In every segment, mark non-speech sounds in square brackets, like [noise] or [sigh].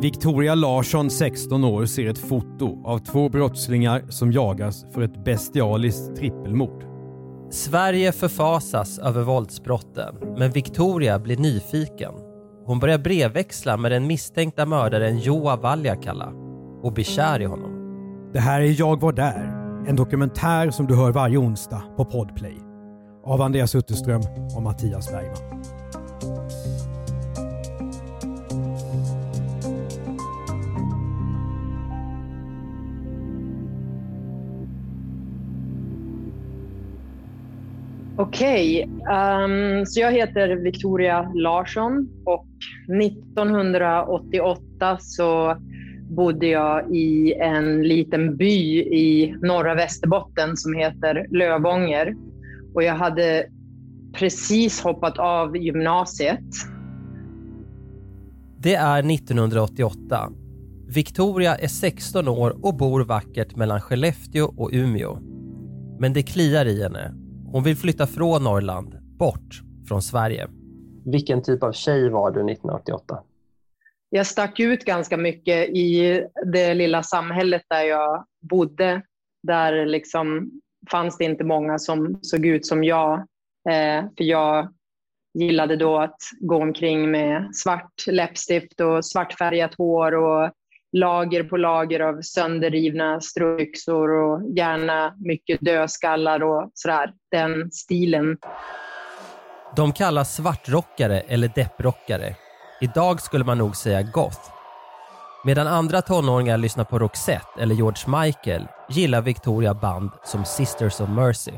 Victoria Larsson, 16 år, ser ett foto av två brottslingar som jagas för ett bestialiskt trippelmord. Sverige förfasas över våldsbrotten, men Victoria blir nyfiken. Hon börjar brevväxla med den misstänkta mördaren Joa Valjakalla och blir kär i honom. Det här är Jag var där, en dokumentär som du hör varje onsdag på Podplay. Av Andreas Utterström och Mattias Bergman. Okej, ehm, så jag heter Victoria Larsson och 1988 så bodde jag i en liten by i norra Västerbotten som heter Lövånger. Och jag hade precis hoppat av gymnasiet. Det är 1988. Victoria är 16 år och bor vackert mellan Skellefteå och Umeå. Men det kliar i henne. Hon vill flytta från Norrland, bort från Sverige. Vilken typ av tjej var du 1988? Jag stack ut ganska mycket i det lilla samhället där jag bodde. Där liksom fanns det inte många som såg ut som jag. Eh, för jag gillade då att gå omkring med svart läppstift och svartfärgat hår och lager på lager av sönderrivna strumpbyxor och gärna mycket dödskallar och sådär. Den stilen. De kallas svartrockare eller depprockare. Idag skulle man nog säga goth. Medan andra tonåringar lyssnar på Roxette eller George Michael gillar Victoria band som Sisters of Mercy.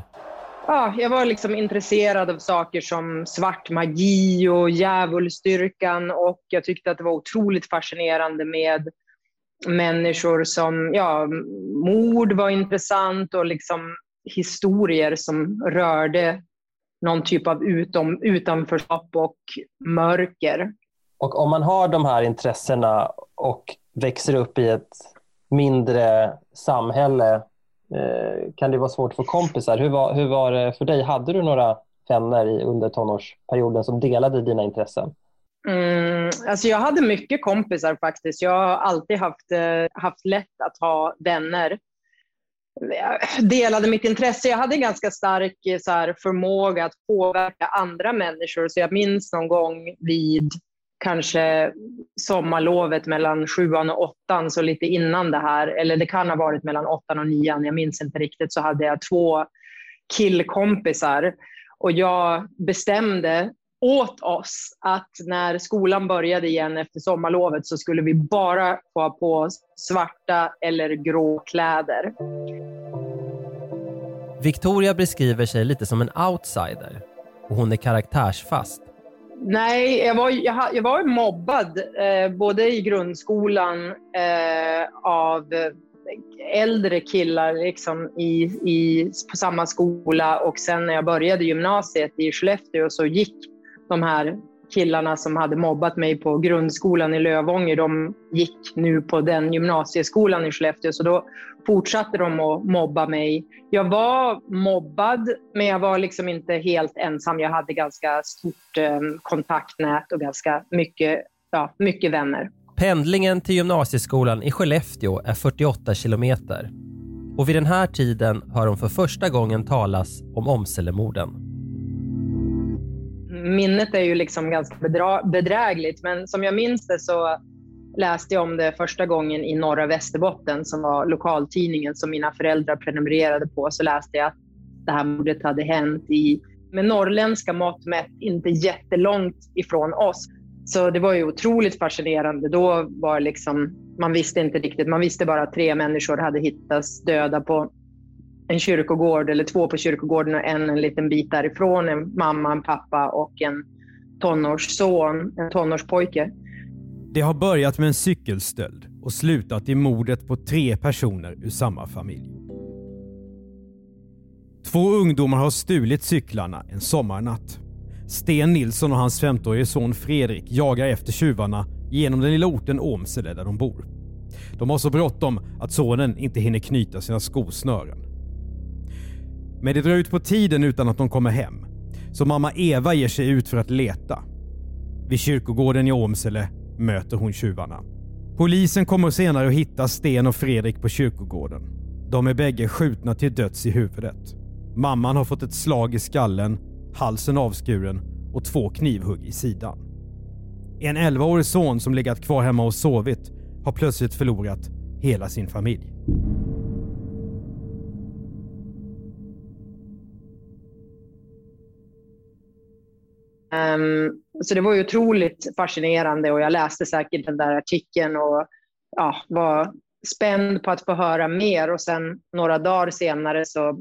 Ja, jag var liksom intresserad av saker som svart magi och djävulsdyrkan och jag tyckte att det var otroligt fascinerande med människor som, ja, mord var intressant och liksom historier som rörde någon typ av utom, utanförskap och mörker. Och om man har de här intressena och växer upp i ett mindre samhälle eh, kan det vara svårt att få kompisar. Hur var, hur var det för dig? Hade du några vänner i, under tonårsperioden som delade dina intressen? Mm, alltså jag hade mycket kompisar faktiskt. Jag har alltid haft, eh, haft lätt att ha vänner. Jag delade mitt intresse. Jag hade ganska stark eh, så här, förmåga att påverka andra människor. Så jag minns någon gång vid kanske sommarlovet mellan sjuan och åttan, så lite innan det här, eller det kan ha varit mellan åttan och nian, jag minns inte riktigt, så hade jag två killkompisar. Och jag bestämde åt oss att när skolan började igen efter sommarlovet så skulle vi bara få ha på oss svarta eller grå kläder. Victoria beskriver sig lite som en outsider och hon är karaktärsfast. Nej, jag var, jag, jag var mobbad eh, både i grundskolan eh, av äldre killar liksom, i, i, på samma skola och sen när jag började gymnasiet i Skellefteå så gick de här killarna som hade mobbat mig på grundskolan i Lövånger, de gick nu på den gymnasieskolan i Skellefteå, så då fortsatte de att mobba mig. Jag var mobbad, men jag var liksom inte helt ensam. Jag hade ganska stort eh, kontaktnät och ganska mycket, ja, mycket vänner. Pendlingen till gymnasieskolan i Skellefteå är 48 kilometer. Och vid den här tiden hör hon för första gången talas om Åmselemorden minnet är ju liksom ganska bedra- bedrägligt, men som jag minns det så läste jag om det första gången i norra Västerbotten som var lokaltidningen som mina föräldrar prenumererade på. Så läste jag att det här mordet hade hänt i, med norrländska mått mätt, inte jättelångt ifrån oss. Så det var ju otroligt fascinerande. Då var liksom, man visste inte riktigt, man visste bara att tre människor hade hittats döda på en kyrkogård eller två på kyrkogården och en en liten bit därifrån. En mamma, en pappa och en tonårsson, en tonårspojke. Det har börjat med en cykelstöld. och slutat i mordet på tre personer ur samma familj. Två ungdomar har stulit cyklarna en sommarnatt. Sten Nilsson och hans 15-årige son Fredrik jagar efter tjuvarna genom den lilla orten Åmsele där de bor. De har så bråttom att sonen inte hinner knyta sina skosnören. Men det drar ut på tiden utan att de kommer hem. Så mamma Eva ger sig ut för att leta. Vid kyrkogården i Åmsele möter hon tjuvarna. Polisen kommer senare att hitta Sten och Fredrik på kyrkogården. De är bägge skjutna till döds i huvudet. Mamman har fått ett slag i skallen, halsen avskuren och två knivhugg i sidan. En 11-årig son som legat kvar hemma och sovit har plötsligt förlorat hela sin familj. Um, så det var ju otroligt fascinerande och jag läste säkert den där artikeln och ja, var spänd på att få höra mer och sen några dagar senare så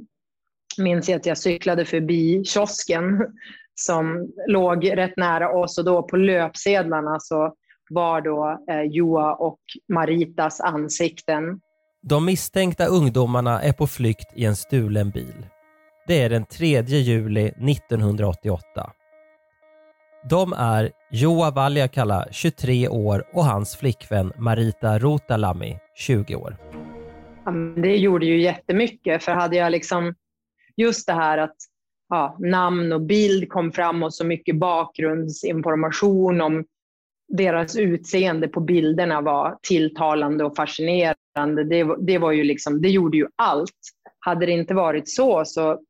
minns jag att jag cyklade förbi kiosken [laughs] som låg rätt nära oss och då på löpsedlarna så var då eh, Joa och Maritas ansikten. De misstänkta ungdomarna är på flykt i en stulen bil. Det är den 3 juli 1988. De är Joa Valjakala, 23 år och hans flickvän Marita Rotalami, 20 år. Det gjorde ju jättemycket, för hade jag liksom just det här att ja, namn och bild kom fram och så mycket bakgrundsinformation om deras utseende på bilderna var tilltalande och fascinerande. Det, det, var ju liksom, det gjorde ju allt. Hade det inte varit så, så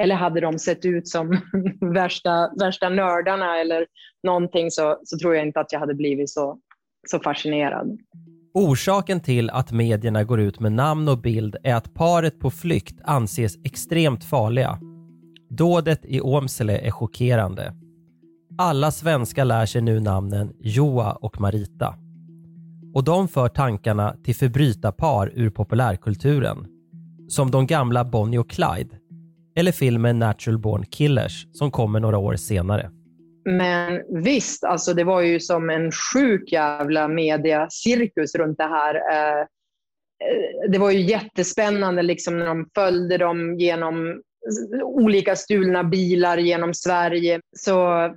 eller hade de sett ut som [laughs] värsta, värsta nördarna eller någonting så, så tror jag inte att jag hade blivit så, så fascinerad. Orsaken till att medierna går ut med namn och bild är att paret på flykt anses extremt farliga. Dådet i Åmsele är chockerande. Alla svenskar lär sig nu namnen Joa och Marita. Och de för tankarna till förbrytarpar ur populärkulturen. Som de gamla Bonnie och Clyde. Eller filmen Natural Born Killers som kommer några år senare. Men visst, alltså det var ju som en sjuk jävla mediacirkus runt det här. Eh, eh, det var ju jättespännande liksom när de följde dem genom olika stulna bilar genom Sverige. Så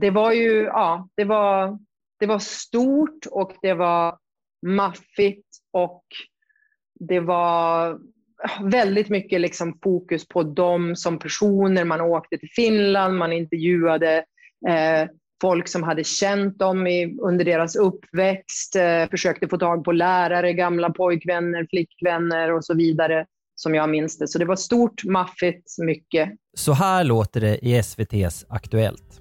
det var ju, ja, det var, det var stort och det var maffigt och det var väldigt mycket liksom fokus på dem som personer. Man åkte till Finland, man intervjuade eh, folk som hade känt dem i, under deras uppväxt, eh, försökte få tag på lärare, gamla pojkvänner, flickvänner och så vidare som jag minns det. Så det var stort, maffigt, mycket. Så här låter det i SVTs Aktuellt.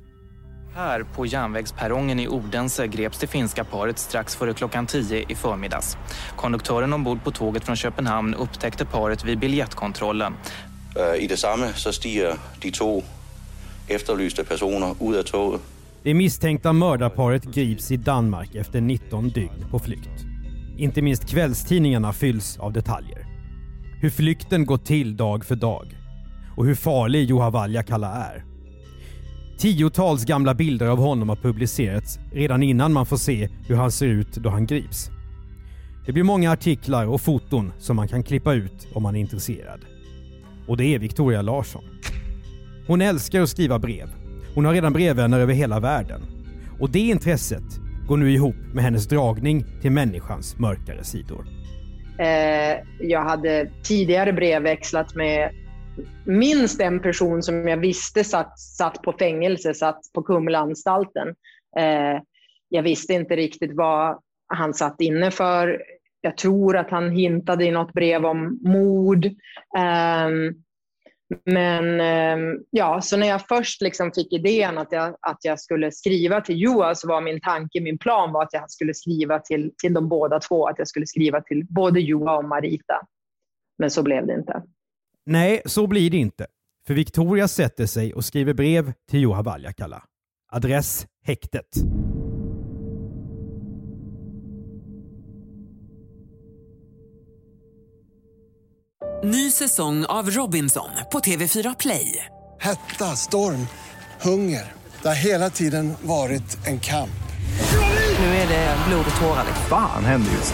Här på järnvägsperrongen i Odense greps det finska paret strax före klockan 10 i förmiddags. Konduktören ombord på tåget från Köpenhamn upptäckte paret vid biljettkontrollen. I detsamma så stiger de två efterlysta personer ut av tåget. Det misstänkta mördarparet grips i Danmark efter 19 dygn på flykt. Inte minst kvällstidningarna fylls av detaljer. Hur flykten går till dag för dag och hur farlig Juha Valjakalla är. Tiotals gamla bilder av honom har publicerats redan innan man får se hur han ser ut då han grips. Det blir många artiklar och foton som man kan klippa ut om man är intresserad. Och det är Victoria Larsson. Hon älskar att skriva brev. Hon har redan brevvänner över hela världen. Och det intresset går nu ihop med hennes dragning till människans mörkare sidor. Eh, jag hade tidigare brevväxlat med minst en person som jag visste satt, satt på fängelse, satt på Kumlaanstalten. Eh, jag visste inte riktigt vad han satt inne för. Jag tror att han hintade i något brev om mord. Eh, men ehm, ja, så när jag först liksom fick idén att jag, att jag skulle skriva till Joa så var min tanke, min plan var att jag skulle skriva till, till de båda två, att jag skulle skriva till både Joa och Marita. Men så blev det inte. Nej, så blir det inte. För Victoria sätter sig och skriver brev till Juha Valjakalla. Adress häktet. Ny säsong av Robinson på TV4 Play. Hetta, storm, hunger. Det har hela tiden varit en kamp. Nu är det blod och tårar. liksom. Fan händer just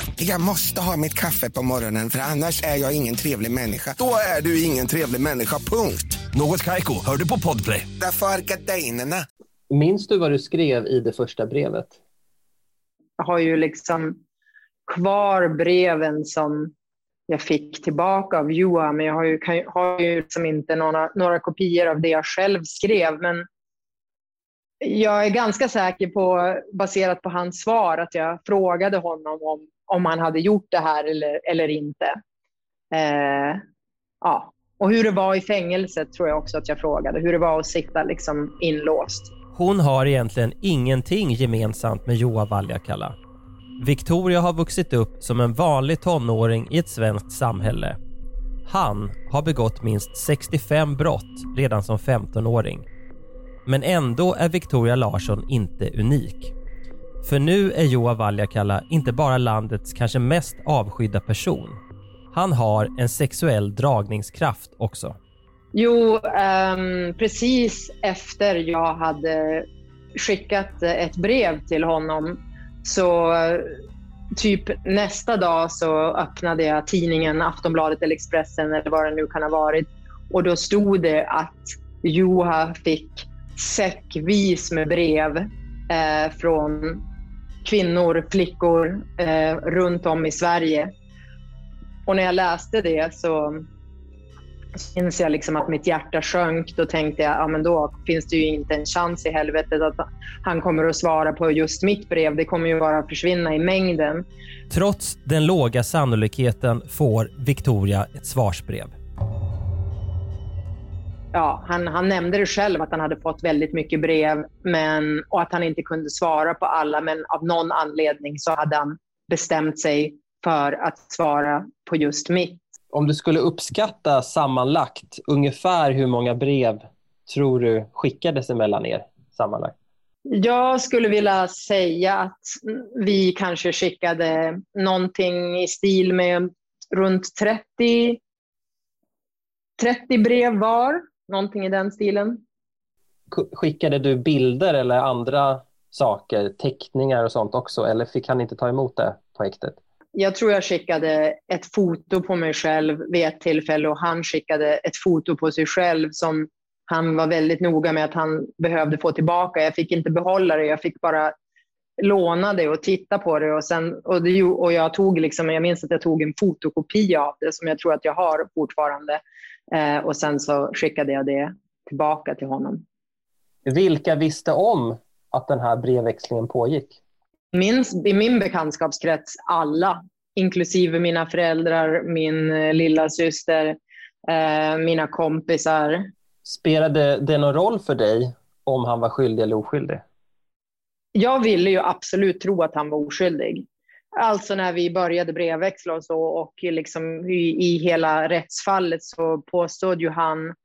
Jag måste ha mitt kaffe på morgonen för annars är jag ingen trevlig människa. Då är du ingen trevlig människa, punkt. Något Kaiko, hör du på Podplay. Därför är gardinerna. Minns du vad du skrev i det första brevet? Jag har ju liksom kvar breven som jag fick tillbaka av Johan, men jag har ju, kan, har ju liksom inte några, några kopior av det jag själv skrev. Men jag är ganska säker på, baserat på hans svar, att jag frågade honom om, om han hade gjort det här eller, eller inte. Eh, ja. Och hur det var i fängelset tror jag också att jag frågade. Hur det var att sitta liksom inlåst. Hon har egentligen ingenting gemensamt med Joa Valjakalla. Victoria har vuxit upp som en vanlig tonåring i ett svenskt samhälle. Han har begått minst 65 brott redan som 15-åring. Men ändå är Victoria Larsson inte unik. För nu är Joa Valjakalla inte bara landets kanske mest avskydda person. Han har en sexuell dragningskraft också. Jo, um, precis efter jag hade skickat ett brev till honom så typ nästa dag så öppnade jag tidningen Aftonbladet eller Expressen eller vad det nu kan ha varit och då stod det att Juha fick säckvis med brev eh, från kvinnor, flickor eh, runt om i Sverige. Och när jag läste det så inser jag liksom att mitt hjärta sjönk. Då tänkte jag, ja men då finns det ju inte en chans i helvetet att han kommer att svara på just mitt brev. Det kommer ju bara försvinna i mängden. Trots den låga sannolikheten får Victoria ett svarsbrev. Ja, han, han nämnde det själv att han hade fått väldigt mycket brev men, och att han inte kunde svara på alla. Men av någon anledning så hade han bestämt sig för att svara på just mitt. Om du skulle uppskatta sammanlagt, ungefär hur många brev tror du skickades emellan er sammanlagt? Jag skulle vilja säga att vi kanske skickade någonting i stil med runt 30, 30 brev var. Någonting i den stilen. Skickade du bilder eller andra saker, teckningar och sånt också? Eller fick han inte ta emot det på häktet? Jag tror jag skickade ett foto på mig själv vid ett tillfälle och han skickade ett foto på sig själv som han var väldigt noga med att han behövde få tillbaka. Jag fick inte behålla det, jag fick bara låna det och titta på det. Och, sen, och, det, och jag, tog liksom, jag minns att jag tog en fotokopia av det som jag tror att jag har fortfarande. Eh, och sen så skickade jag det tillbaka till honom. Vilka visste om att den här brevväxlingen pågick? Min, I min bekantskapskrets alla, inklusive mina föräldrar, min eh, lilla syster, eh, mina kompisar. Spelade det någon roll för dig om han var skyldig eller oskyldig? Jag ville ju absolut tro att han var oskyldig. Alltså när vi började brevväxla och så och liksom i, i hela rättsfallet så påstod ju han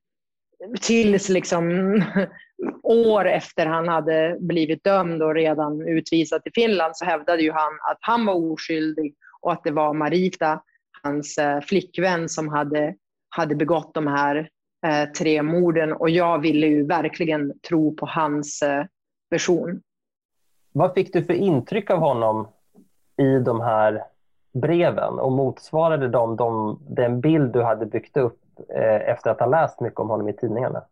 tills liksom [laughs] år efter han hade blivit dömd och redan utvisad till Finland så hävdade ju han att han var oskyldig och att det var Marita, hans eh, flickvän, som hade, hade begått de här eh, tre morden. Och jag ville ju verkligen tro på hans eh, version. Vad fick du för intryck av honom i de här breven och motsvarade de, de den bild du hade byggt upp eh, efter att ha läst mycket om honom i tidningarna?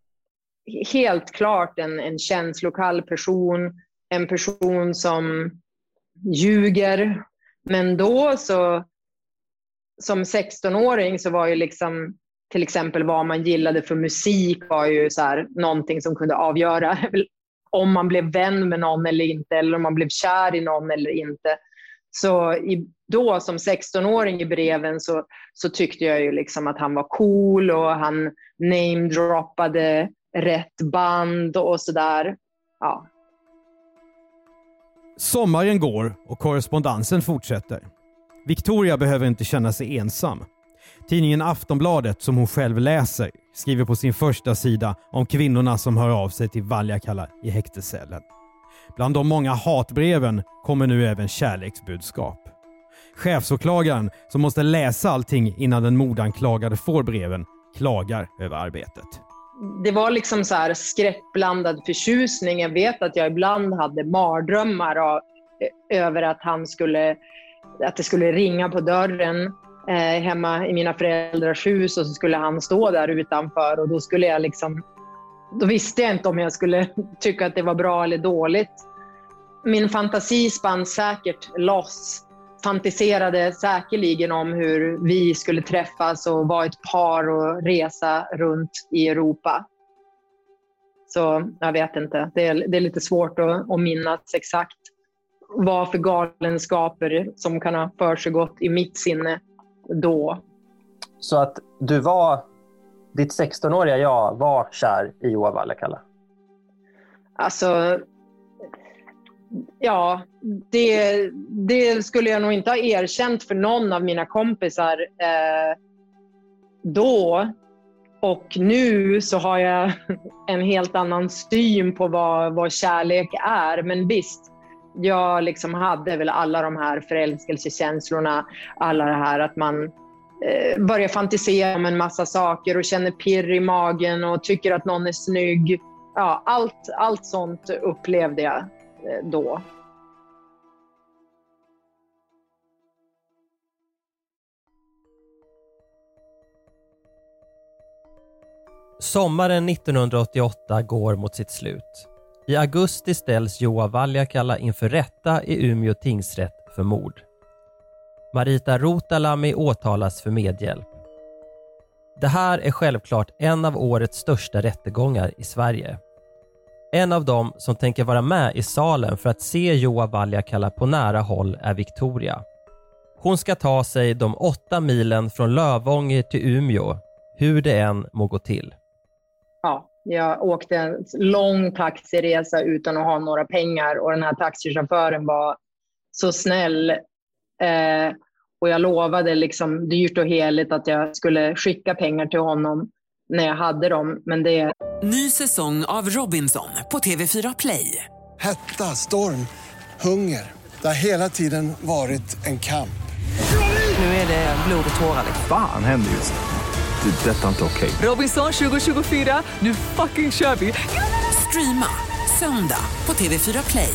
Helt klart en, en känslokall person, en person som ljuger. Men då så, som 16-åring så var ju liksom till exempel vad man gillade för musik var ju så här, någonting som kunde avgöra [laughs] om man blev vän med någon eller inte, eller om man blev kär i någon eller inte. Så i, då som 16-åring i breven så, så tyckte jag ju liksom att han var cool och han namedroppade rätt band och sådär. Ja. Sommaren går och korrespondensen fortsätter. Victoria behöver inte känna sig ensam. Tidningen Aftonbladet, som hon själv läser, skriver på sin första sida om kvinnorna som hör av sig till Valjakalla i häktescellen. Bland de många hatbreven kommer nu även kärleksbudskap. Chefsåklagaren, som måste läsa allting innan den mordanklagade får breven, klagar över arbetet. Det var liksom så här skräckblandad förtjusning. Jag vet att jag ibland hade mardrömmar av, eh, över att han skulle, att det skulle ringa på dörren eh, hemma i mina föräldrars hus och så skulle han stå där utanför och då skulle jag liksom då visste jag inte om jag skulle [laughs] tycka att det var bra eller dåligt. Min fantasi spann säkert loss. Fantiserade säkerligen om hur vi skulle träffas och vara ett par och resa runt i Europa. Så jag vet inte. Det är, det är lite svårt att, att minnas exakt vad för galenskaper som kan ha försiggått i mitt sinne då. Så att du var, ditt 16-åriga jag var kär i Joa Vallekalla? Alltså, ja, det, det, skulle jag nog inte ha erkänt för någon av mina kompisar eh, då. Och nu så har jag [laughs] en helt annan syn på vad, vad kärlek är. Men visst, jag liksom hade väl alla de här förälskelsekänslorna, alla det här att man Eh, börjar fantisera om en massa saker och känner pirr i magen och tycker att någon är snygg. Ja, allt, allt sånt upplevde jag eh, då. Sommaren 1988 går mot sitt slut. I augusti ställs Joa Valjakalla inför rätta i Umeå tingsrätt för mord. Marita Rotalami åtalas för medhjälp. Det här är självklart en av årets största rättegångar i Sverige. En av dem som tänker vara med i salen för att se Joa Valjakalla på nära håll är Victoria. Hon ska ta sig de åtta milen från Lövånger till Umeå, hur det än må gå till. Ja, jag åkte en lång taxiresa utan att ha några pengar och den här taxichauffören var så snäll. Eh, och jag lovade liksom dyrt och heligt att jag skulle skicka pengar till honom när jag hade dem. Men det... Ny säsong av Robinson på TV4 Play. Hetta, storm, hunger. Det har hela tiden varit en kamp. Nu är det blod och tårar. Fan händer just det. Det är detta inte okej. Robinson 2024, nu fucking kör vi! Streama söndag på TV4 Play.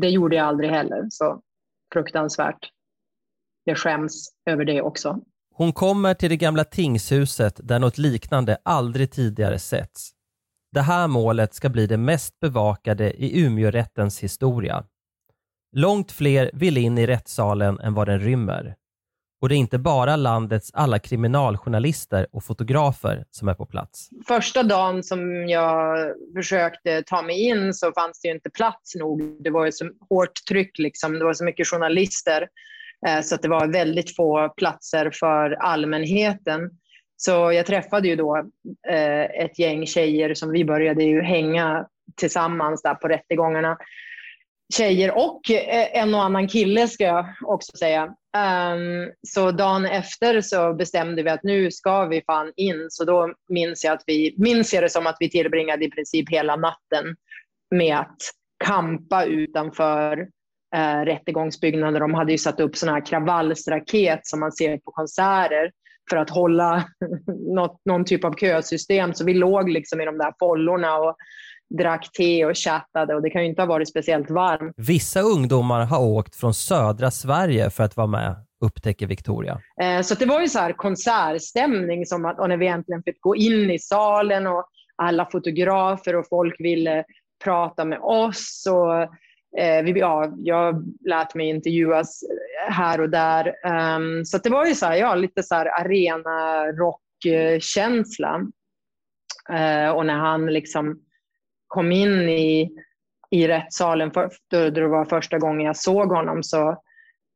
Det gjorde jag aldrig heller, så fruktansvärt. Jag skäms över det också. Hon kommer till det gamla tingshuset där något liknande aldrig tidigare setts. Det här målet ska bli det mest bevakade i Umeårättens historia. Långt fler vill in i rättssalen än vad den rymmer. Och det är inte bara landets alla kriminaljournalister och fotografer som är på plats. Första dagen som jag försökte ta mig in så fanns det inte plats nog. Det var ju så hårt tryck, liksom. det var så mycket journalister eh, så att det var väldigt få platser för allmänheten. Så jag träffade ju då eh, ett gäng tjejer som vi började ju hänga tillsammans där på rättegångarna tjejer och eh, en och annan kille ska jag också säga. Um, så dagen efter så bestämde vi att nu ska vi fan in. Så då minns jag, att vi, minns jag det som att vi tillbringade i princip hela natten med att kampa utanför uh, rättegångsbyggnader. De hade ju satt upp sådana här kravallsraket som man ser på konserter för att hålla [laughs] något, någon typ av kösystem. Så vi låg liksom i de där follorna och drack te och chattade och det kan ju inte ha varit speciellt varmt. Vissa ungdomar har åkt från södra Sverige för att vara med, upptäcker Victoria. Eh, så det var ju så här konsertstämning som att, och när vi äntligen fick gå in i salen och alla fotografer och folk ville prata med oss. Och, Eh, vi, ja, jag lät mig intervjuas här och där. Um, så det var ju så här, ja, lite så här arena rockkänsla. Uh, och när han liksom kom in i, i rättssalen, för, då, det var första gången jag såg honom, så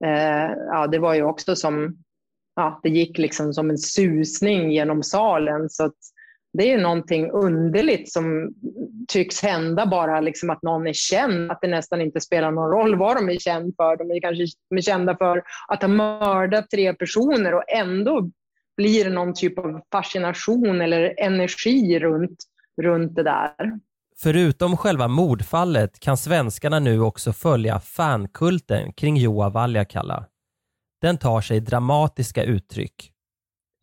eh, ja, det var ju också som, ja, det gick liksom som en susning genom salen. Så att, det är någonting underligt som tycks hända bara liksom att någon är känd, att det nästan inte spelar någon roll vad de är kända för. De är kanske de är kända för att ha mördat tre personer och ändå blir det någon typ av fascination eller energi runt, runt det där. Förutom själva mordfallet kan svenskarna nu också följa fankulten kring Juha Valjakalla. Den tar sig dramatiska uttryck.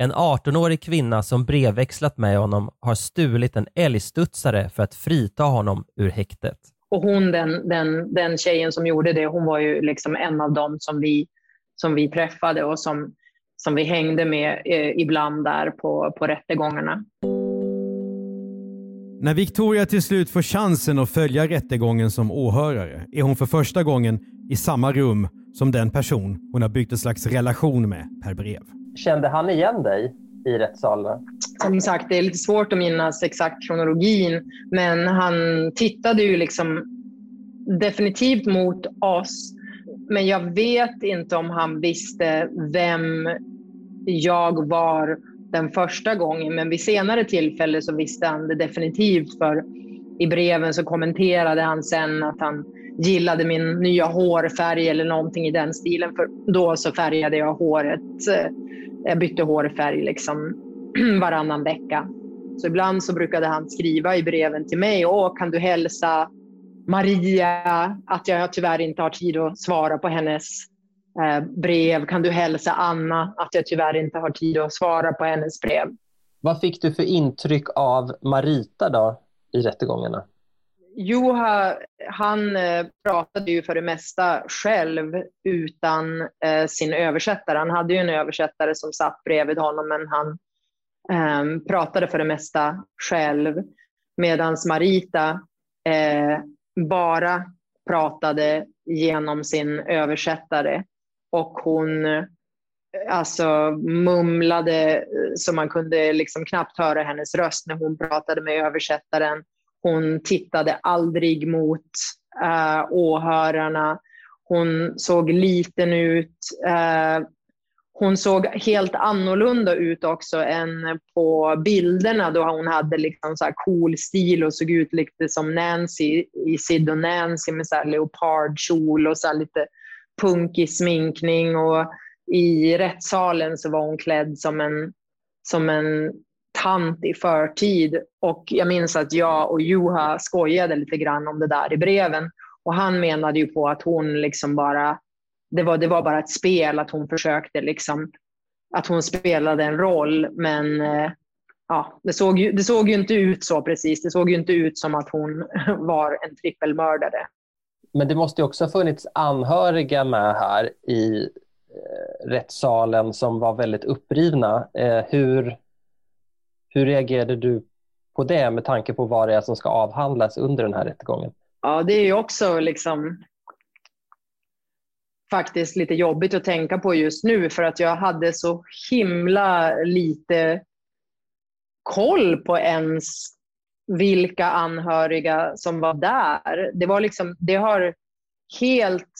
En 18-årig kvinna som brevväxlat med honom har stulit en älgstudsare för att frita honom ur häktet. Och hon, den, den, den tjejen som gjorde det, hon var ju liksom en av dem som vi, som vi träffade och som, som vi hängde med eh, ibland där på, på rättegångarna. När Victoria till slut får chansen att följa rättegången som åhörare är hon för första gången i samma rum som den person hon har byggt en slags relation med per brev. Kände han igen dig i rättssalen? Som sagt, det är lite svårt att minnas exakt kronologin, men han tittade ju liksom definitivt mot oss. Men jag vet inte om han visste vem jag var den första gången, men vid senare tillfälle så visste han det definitivt för i breven så kommenterade han sen att han gillade min nya hårfärg eller någonting i den stilen. För då så färgade jag håret. Eh, jag bytte hårfärg liksom [clears throat] varannan vecka. Så ibland så brukade han skriva i breven till mig. Åh, kan du hälsa Maria att jag tyvärr inte har tid att svara på hennes brev? Kan du hälsa Anna att jag tyvärr inte har tid att svara på hennes brev? Vad fick du för intryck av Marita då i rättegångarna? Juha, han eh, pratade ju för det mesta själv utan eh, sin översättare. Han hade ju en översättare som satt bredvid honom, men han eh, pratade för det mesta själv. Medan Marita eh, bara pratade genom sin översättare och hon eh, alltså mumlade eh, så man kunde liksom knappt höra hennes röst när hon pratade med översättaren hon tittade aldrig mot äh, åhörarna. Hon såg liten ut. Äh, hon såg helt annorlunda ut också än på bilderna då hon hade liksom så cool stil och såg ut lite som Nancy i Sid och Nancy med så leopardkjol och så lite punkig sminkning. Och I rättssalen så var hon klädd som en, som en tant i förtid. Och jag minns att jag och Juha skojade lite grann om det där i breven. Och han menade ju på att hon liksom bara, det var, det var bara ett spel, att hon försökte liksom, att hon spelade en roll. Men eh, ja, det såg, ju, det såg ju inte ut så precis. Det såg ju inte ut som att hon [laughs] var en trippelmördare. Men det måste ju också ha funnits anhöriga med här i eh, rättssalen som var väldigt upprivna. Eh, hur, hur reagerade du på det med tanke på vad det är som ska avhandlas under den här rättegången? Ja, det är ju också liksom faktiskt lite jobbigt att tänka på just nu för att jag hade så himla lite koll på ens vilka anhöriga som var där. Det var liksom, det har helt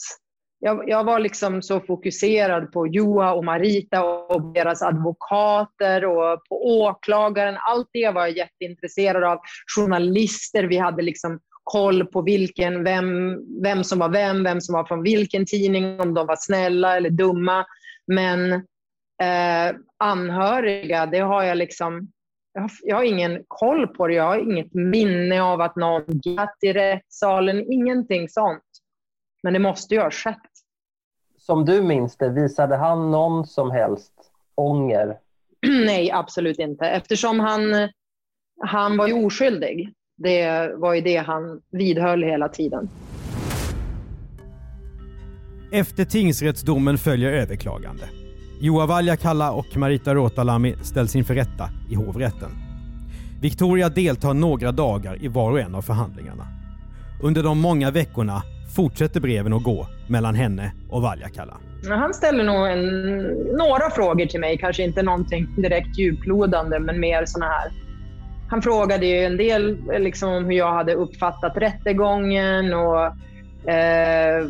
jag, jag, var liksom så fokuserad på Joa och Marita och deras advokater och på åklagaren. Allt det var jag jätteintresserad av. Journalister, vi hade liksom koll på vilken, vem, vem som var vem, vem som var från vilken tidning, om de var snälla eller dumma. Men eh, anhöriga, det har jag liksom jag har, jag har, ingen koll på det. Jag har inget minne av att någon gatt i rättssalen. Ingenting sånt. Men det måste ju ha skett. Som du minns det, visade han någon som helst ånger? [clears throat] Nej, absolut inte. Eftersom han, han var ju oskyldig. Det var ju det han vidhöll hela tiden. Efter tingsrättsdomen följer överklagande. Juha Valjakalla och Marita Rotalami ställs inför rätta i hovrätten. Victoria deltar några dagar i var och en av förhandlingarna. Under de många veckorna fortsätter breven att gå mellan henne och Valjakalla. Han ställer nog en, några frågor till mig, kanske inte någonting direkt djuplodande, men mer sådana här. Han frågade ju en del liksom, hur jag hade uppfattat rättegången och eh,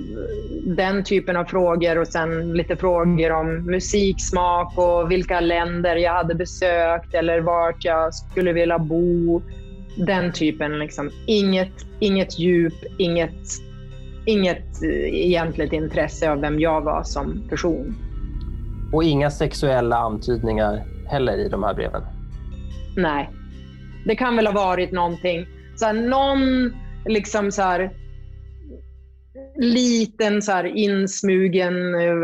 den typen av frågor och sen lite frågor om musiksmak och vilka länder jag hade besökt eller vart jag skulle vilja bo. Den typen. Liksom. Inget, inget djup, inget inget egentligt intresse av vem jag var som person. Och inga sexuella antydningar heller i de här breven? Nej. Det kan väl ha varit någonting, så här, någon liksom så här, liten så här, insmugen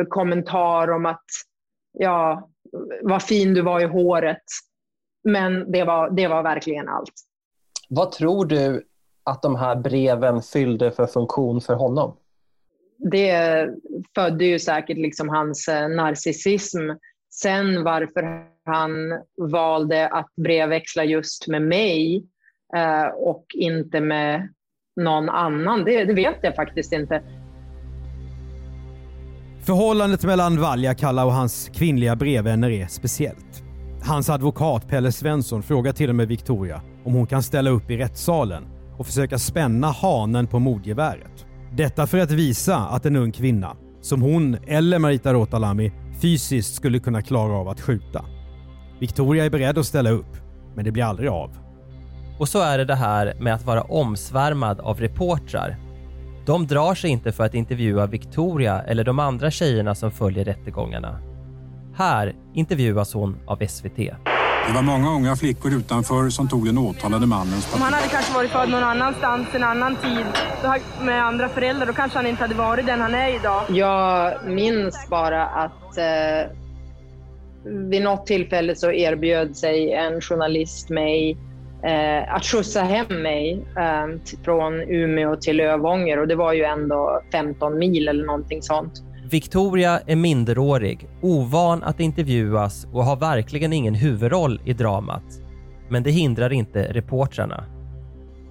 kommentar om att ja, vad fin du var i håret. Men det var, det var verkligen allt. Vad tror du att de här breven fyllde för funktion för honom? Det födde ju säkert liksom hans eh, narcissism. Sen varför han valde att brevväxla just med mig eh, och inte med någon annan, det, det vet jag faktiskt inte. Förhållandet mellan Valjakalla och hans kvinnliga brevvänner är speciellt. Hans advokat Pelle Svensson frågar till och med Victoria om hon kan ställa upp i rättssalen och försöka spänna hanen på mordgeväret. Detta för att visa att en ung kvinna, som hon eller Marita Rotalami, fysiskt skulle kunna klara av att skjuta. Victoria är beredd att ställa upp, men det blir aldrig av. Och så är det det här med att vara omsvärmad av reportrar. De drar sig inte för att intervjua Victoria eller de andra tjejerna som följer rättegångarna. Här intervjuas hon av SVT. Det var många unga flickor utanför som tog den åtalade mannens parti. Om han hade kanske varit född någon annanstans, en annan tid, med andra föräldrar, då kanske han inte hade varit den han är idag. Jag minns bara att eh, vid något tillfälle så erbjöd sig en journalist mig eh, att skjutsa hem mig eh, från Umeå till Lövånger och det var ju ändå 15 mil eller någonting sånt. Victoria är minderårig, ovan att intervjuas och har verkligen ingen huvudroll i dramat. Men det hindrar inte reportrarna.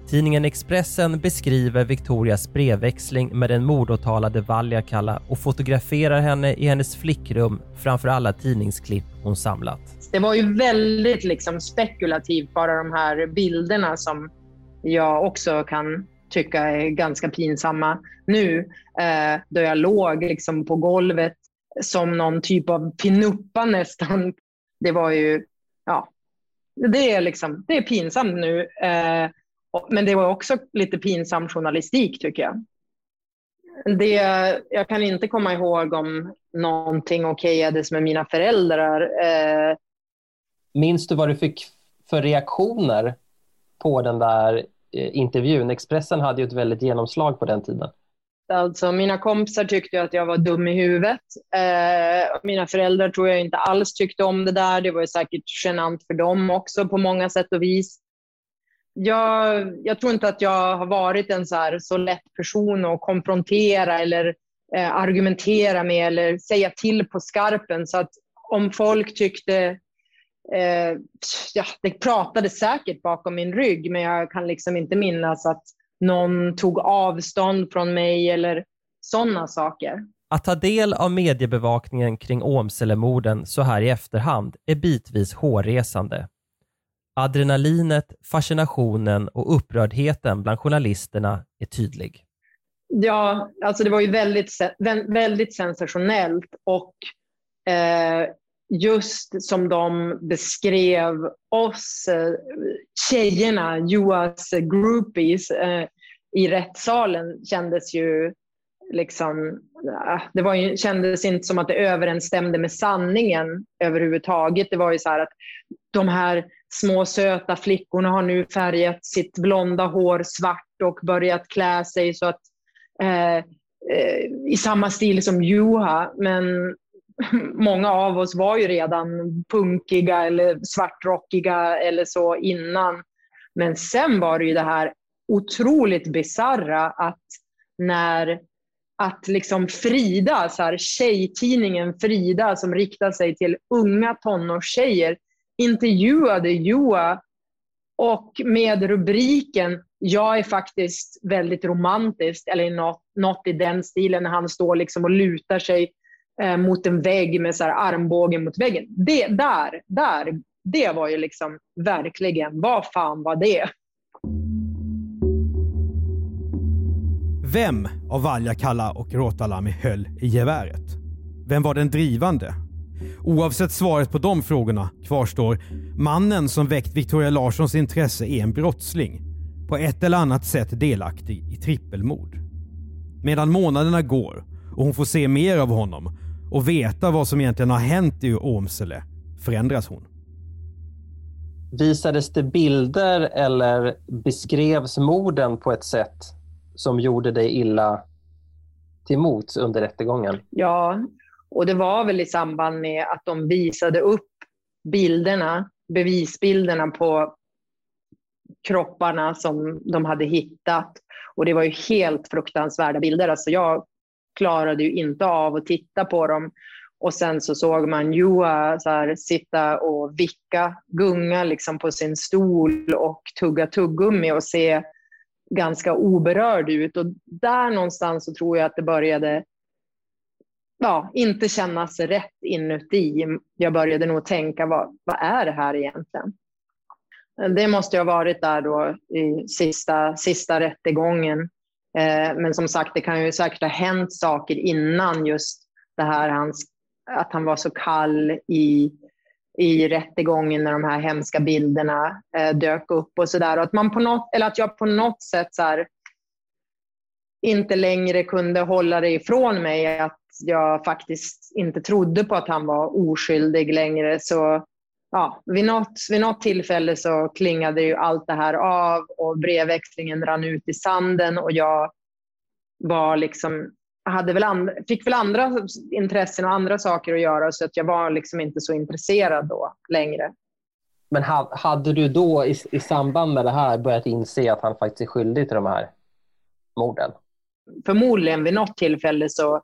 Tidningen Expressen beskriver Victorias brevväxling med den mordåtalade Valjakalla och fotograferar henne i hennes flickrum framför alla tidningsklipp hon samlat. Det var ju väldigt liksom spekulativt, bara de här bilderna som jag också kan tycka är ganska pinsamma nu. Eh, då jag låg liksom på golvet som någon typ av pinuppa nästan. Det var ju, ja, det är, liksom, det är pinsamt nu. Eh, men det var också lite pinsam journalistik tycker jag. Det, jag kan inte komma ihåg om någonting okejades med mina föräldrar. Eh, Minns du vad du fick för reaktioner på den där eh, intervjun. Expressen hade ju ett väldigt genomslag på den tiden. Alltså, mina kompisar tyckte att jag var dum i huvudet. Eh, mina föräldrar tror jag inte alls tyckte om det där. Det var säkert genant för dem också på många sätt och vis. Jag, jag tror inte att jag har varit en så, här, så lätt person att konfrontera eller eh, argumentera med eller säga till på skarpen. Så att om folk tyckte eh, ja, det pratade säkert bakom min rygg, men jag kan liksom inte minnas att någon tog avstånd från mig eller sådana saker. Att ta del av mediebevakningen kring Åmselemorden så här i efterhand är bitvis hårresande. Adrenalinet, fascinationen och upprördheten bland journalisterna är tydlig. Ja, alltså det var ju väldigt, väldigt sensationellt och eh, just som de beskrev oss, eh, tjejerna, Joas groupies, eh, i rättssalen kändes ju liksom, eh, det var ju, kändes inte som att det överensstämde med sanningen överhuvudtaget. Det var ju så här att de här små söta flickorna har nu färgat sitt blonda hår svart och börjat klä sig så att eh, eh, i samma stil som Juha, men [laughs] många av oss var ju redan punkiga eller svartrockiga eller så innan. Men sen var det ju det här otroligt bizarra att när att liksom Frida, så här, tjejtidningen Frida som riktar sig till unga tonårstjejer, intervjuade Joa Och med rubriken “Jag är faktiskt väldigt romantisk” eller något, något i den stilen när han står liksom och lutar sig eh, mot en vägg med så här armbågen mot väggen. Det, där, där, det var ju liksom verkligen, vad fan var det? Vem av Valjakalla och Rotalami höll i geväret? Vem var den drivande? Oavsett svaret på de frågorna kvarstår mannen som väckt Victoria Larssons intresse är en brottsling. På ett eller annat sätt delaktig i trippelmord. Medan månaderna går och hon får se mer av honom och veta vad som egentligen har hänt i Åmsele förändras hon. Visades det bilder eller beskrevs morden på ett sätt som gjorde dig illa till mots under rättegången? Ja, och det var väl i samband med att de visade upp bilderna, bevisbilderna på kropparna som de hade hittat. Och det var ju helt fruktansvärda bilder. Alltså jag klarade ju inte av att titta på dem. Och sen så såg man Joa så här, sitta och vicka, gunga liksom på sin stol och tugga tuggummi och se ganska oberörd ut. Och där någonstans så tror jag att det började ja, inte kännas rätt inuti. Jag började nog tänka, vad, vad är det här egentligen? Det måste ha varit där då i sista, sista rättegången. Eh, men som sagt, det kan ju säkert ha hänt saker innan just det här hans, att han var så kall i, i rättegången när de här hemska bilderna eh, dök upp och sådär. Att, eller att jag på något sätt så här, inte längre kunde hålla det ifrån mig att jag faktiskt inte trodde på att han var oskyldig längre. Så ja, vid, något, vid något tillfälle så klingade ju allt det här av och brevväxlingen rann ut i sanden och jag var liksom, hade väl and, fick väl andra intressen och andra saker att göra så att jag var liksom inte så intresserad då längre. Men hade du då i, i samband med det här börjat inse att han faktiskt är skyldig till de här morden? Förmodligen vid något tillfälle så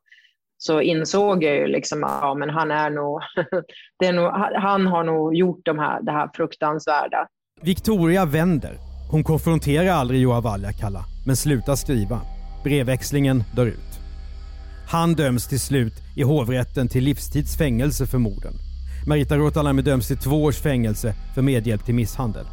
så insåg jag ju liksom att ja, men han, är nog, [laughs] det är nog, han har nog gjort de här, det här fruktansvärda. Victoria vänder. Hon konfronterar aldrig Joa Valjakalla, men slutar skriva. Brevväxlingen dör ut. Han döms till slut i hovrätten till livstids fängelse för morden. Marita Rotalami döms till två års fängelse för medhjälp till misshandel.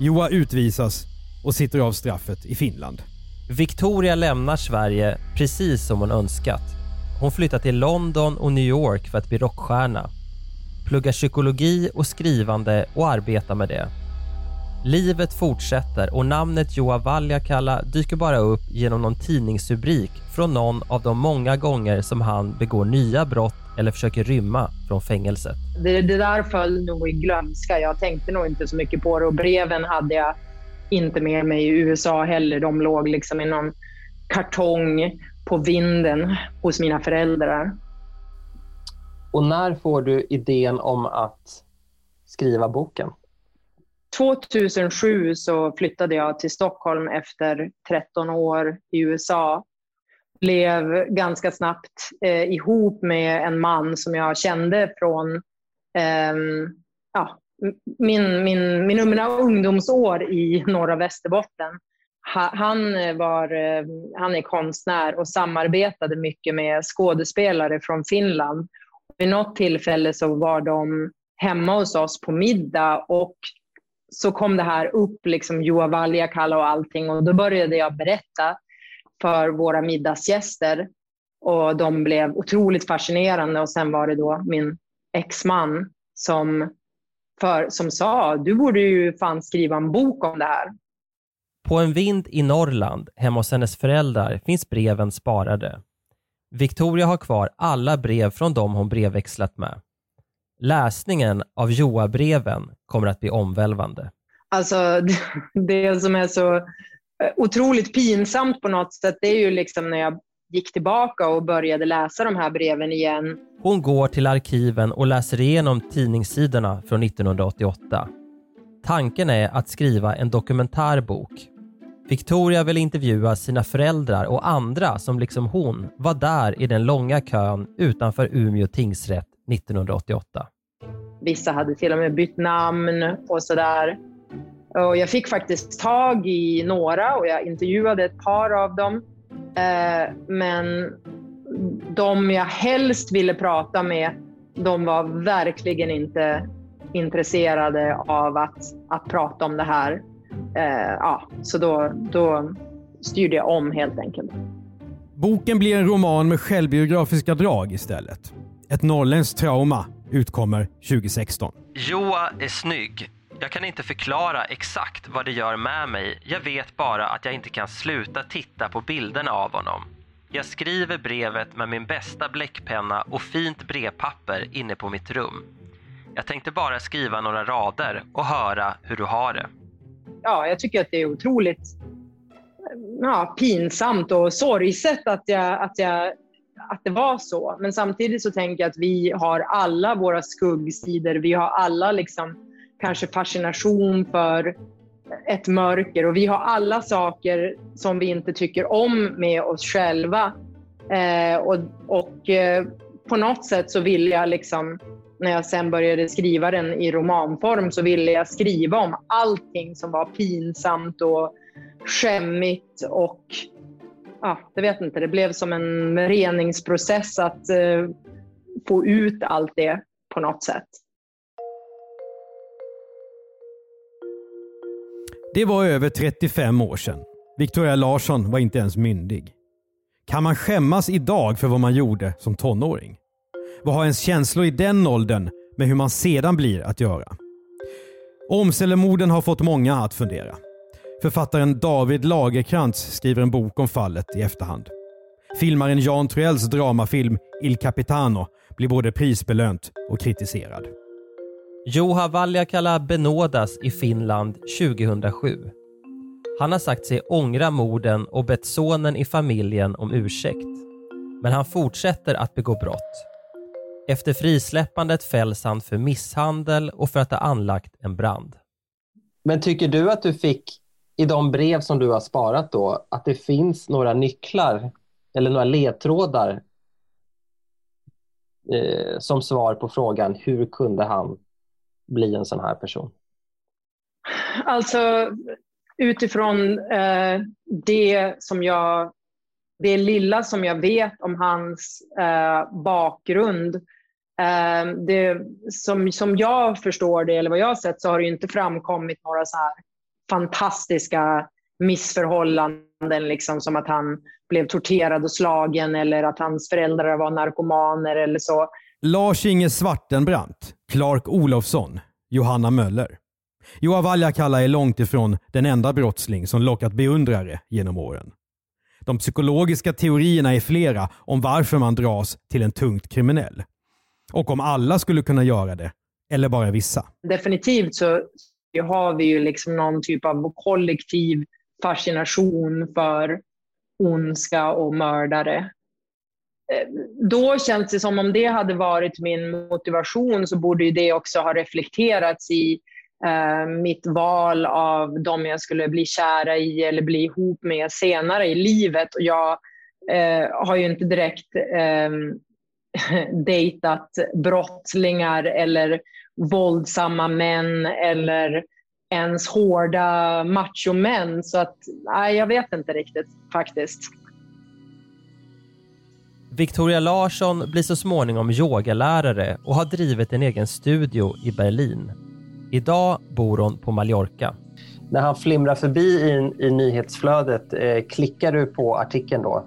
Joa utvisas och sitter av straffet i Finland. Victoria lämnar Sverige precis som hon önskat. Hon flyttar till London och New York för att bli rockstjärna. Pluggar psykologi och skrivande och arbetar med det. Livet fortsätter och namnet Joa Valjakalla dyker bara upp genom någon tidningsrubrik från någon av de många gånger som han begår nya brott eller försöker rymma från fängelset. Det, det där föll nog i glömska. Jag tänkte nog inte så mycket på det och breven hade jag inte med mig i USA heller. De låg liksom i någon kartong på vinden hos mina föräldrar. Och när får du idén om att skriva boken? 2007 så flyttade jag till Stockholm efter 13 år i USA. Blev ganska snabbt eh, ihop med en man som jag kände från eh, ja, min, min, mina ungdomsår i norra Västerbotten han, eh, var, eh, han är konstnär och samarbetade mycket med skådespelare från Finland. Vid något tillfälle så var de hemma hos oss på middag och så kom det här upp, liksom Juha Valjakalla och allting och då började jag berätta för våra middagsgäster och de blev otroligt fascinerande och sen var det då min exman som, för, som sa ah, du borde ju fan skriva en bok om det här. På en vind i Norrland, hemma hos hennes föräldrar, finns breven sparade. Victoria har kvar alla brev från dem hon brevväxlat med. Läsningen av Joa-breven kommer att bli omvälvande. Alltså, [laughs] det som är så eh, otroligt pinsamt på något sätt, det är ju liksom när jag gick tillbaka och började läsa de här breven igen. Hon går till arkiven och läser igenom tidningssidorna från 1988. Tanken är att skriva en dokumentärbok Victoria vill intervjua sina föräldrar och andra som liksom hon var där i den långa kön utanför Umeå tingsrätt 1988. Vissa hade till och med bytt namn och sådär. Och jag fick faktiskt tag i några och jag intervjuade ett par av dem. Eh, men de jag helst ville prata med, de var verkligen inte intresserade av att, att prata om det här. Eh, ja, så då, då styrde jag om helt enkelt. Boken blir en roman med självbiografiska drag istället. Ett norrländskt trauma utkommer 2016. Joa är snygg. Jag kan inte förklara exakt vad det gör med mig. Jag vet bara att jag inte kan sluta titta på bilderna av honom. Jag skriver brevet med min bästa bläckpenna och fint brevpapper inne på mitt rum. Jag tänkte bara skriva några rader och höra hur du har det. Ja, jag tycker att det är otroligt ja, pinsamt och sorgset att, jag, att, jag, att det var så. Men samtidigt så tänker jag att vi har alla våra skuggsidor. Vi har alla liksom kanske fascination för ett mörker och vi har alla saker som vi inte tycker om med oss själva. Eh, och, och eh, på något sätt så ville jag liksom när jag sen började skriva den i romanform så ville jag skriva om allting som var pinsamt och skämmigt och ja, jag vet inte, det blev som en reningsprocess att eh, få ut allt det på något sätt. Det var över 35 år sedan. Victoria Larsson var inte ens myndig. Kan man skämmas idag för vad man gjorde som tonåring? Vad har ens känslor i den åldern med hur man sedan blir att göra? Omsellemorden har fått många att fundera. Författaren David Lagerkrantz skriver en bok om fallet i efterhand. Filmaren Jan Troells dramafilm Il Capitano blir både prisbelönt och kritiserad. Juha Valjakala benådas i Finland 2007. Han har sagt sig ångra morden och bett sonen i familjen om ursäkt. Men han fortsätter att begå brott. Efter frisläppandet fälls han för misshandel och för att ha anlagt en brand. Men tycker du att du fick i de brev som du har sparat då, att det finns några nycklar eller några ledtrådar eh, som svar på frågan hur kunde han bli en sån här person? Alltså utifrån eh, det som jag det lilla som jag vet om hans eh, bakgrund Eh, Ehm, det, som, som jag förstår det, eller vad jag har sett, så har det inte framkommit några så här fantastiska missförhållanden, liksom, som att han blev torterad och slagen eller att hans föräldrar var narkomaner eller så. Lars-Inge Svartenbrandt, Clark Olofsson, Johanna Möller. Joa Valjakalla är långt ifrån den enda brottsling som lockat beundrare genom åren. De psykologiska teorierna är flera om varför man dras till en tungt kriminell. Och om alla skulle kunna göra det, eller bara vissa. Definitivt så har vi ju liksom någon typ av kollektiv fascination för ondska och mördare. Eh, då känns det som om det hade varit min motivation så borde det också ha reflekterats i eh, mitt val av de jag skulle bli kära i eller bli ihop med senare i livet. Och jag eh, har ju inte direkt eh, [laughs] dejtat brottslingar eller våldsamma män eller ens hårda machomän. Så att, nej, jag vet inte riktigt faktiskt. Victoria Larsson blir så småningom yogalärare och har drivit en egen studio i Berlin. Idag bor hon på Mallorca. När han flimrar förbi i, i nyhetsflödet, eh, klickar du på artikeln då?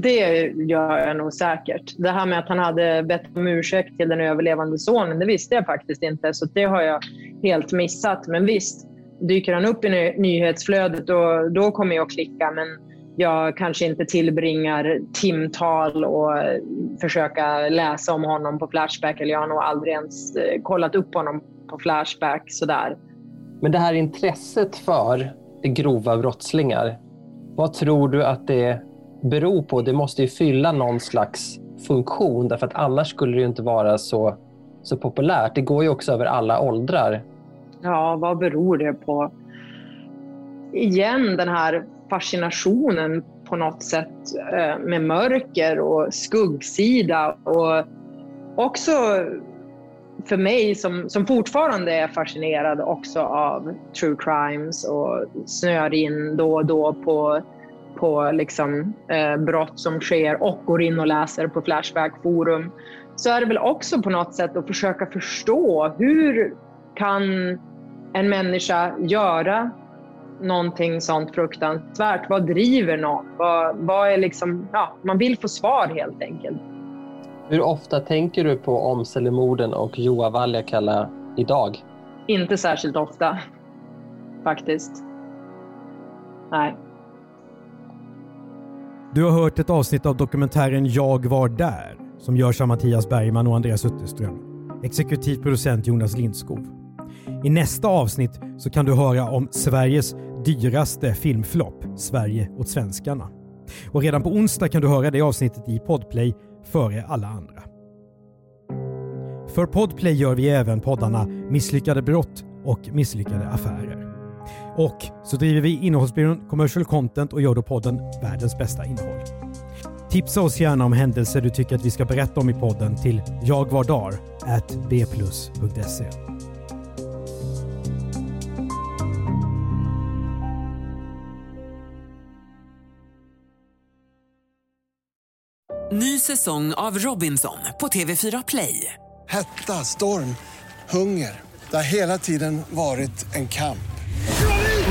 Det gör jag nog säkert. Det här med att han hade bett om ursäkt till den överlevande sonen, det visste jag faktiskt inte. Så det har jag helt missat. Men visst, dyker han upp i nyhetsflödet då, då kommer jag att klicka. Men jag kanske inte tillbringar timtal och försöka läsa om honom på Flashback. Eller jag har nog aldrig ens eh, kollat upp honom på Flashback sådär. Men det här intresset för grova brottslingar, vad tror du att det bero på. Det måste ju fylla någon slags funktion därför att annars skulle det inte vara så, så populärt. Det går ju också över alla åldrar. Ja, vad beror det på? Igen den här fascinationen på något sätt eh, med mörker och skuggsida och också för mig som, som fortfarande är fascinerad också av true crimes och snör in då och då på, på liksom, eh, brott som sker och går in och läser på Flashback forum så är det väl också på något sätt att försöka förstå hur kan en människa göra någonting sånt fruktansvärt? Vad driver någon? Vad, vad är liksom, ja, man vill få svar helt enkelt. Hur ofta tänker du på Omselemorden och Joa Valjakalla idag? Inte särskilt ofta, faktiskt. Nej. Du har hört ett avsnitt av dokumentären Jag var där som görs av Mattias Bergman och Andreas Utterström. Exekutiv producent Jonas Lindskov. I nästa avsnitt så kan du höra om Sveriges dyraste filmflopp, Sverige åt svenskarna. Och redan på onsdag kan du höra det avsnittet i Podplay före alla andra. För Podplay gör vi även poddarna Misslyckade brott och Misslyckade affärer. Och så driver vi innehållsbyrån Commercial Content och gör då podden Världens bästa innehåll. Tipsa oss gärna om händelser du tycker att vi ska berätta om i podden till jagvardar@bplus.se. Ny säsong av Robinson på TV4 Play. Hetta, storm, hunger. Det har hela tiden varit en kamp.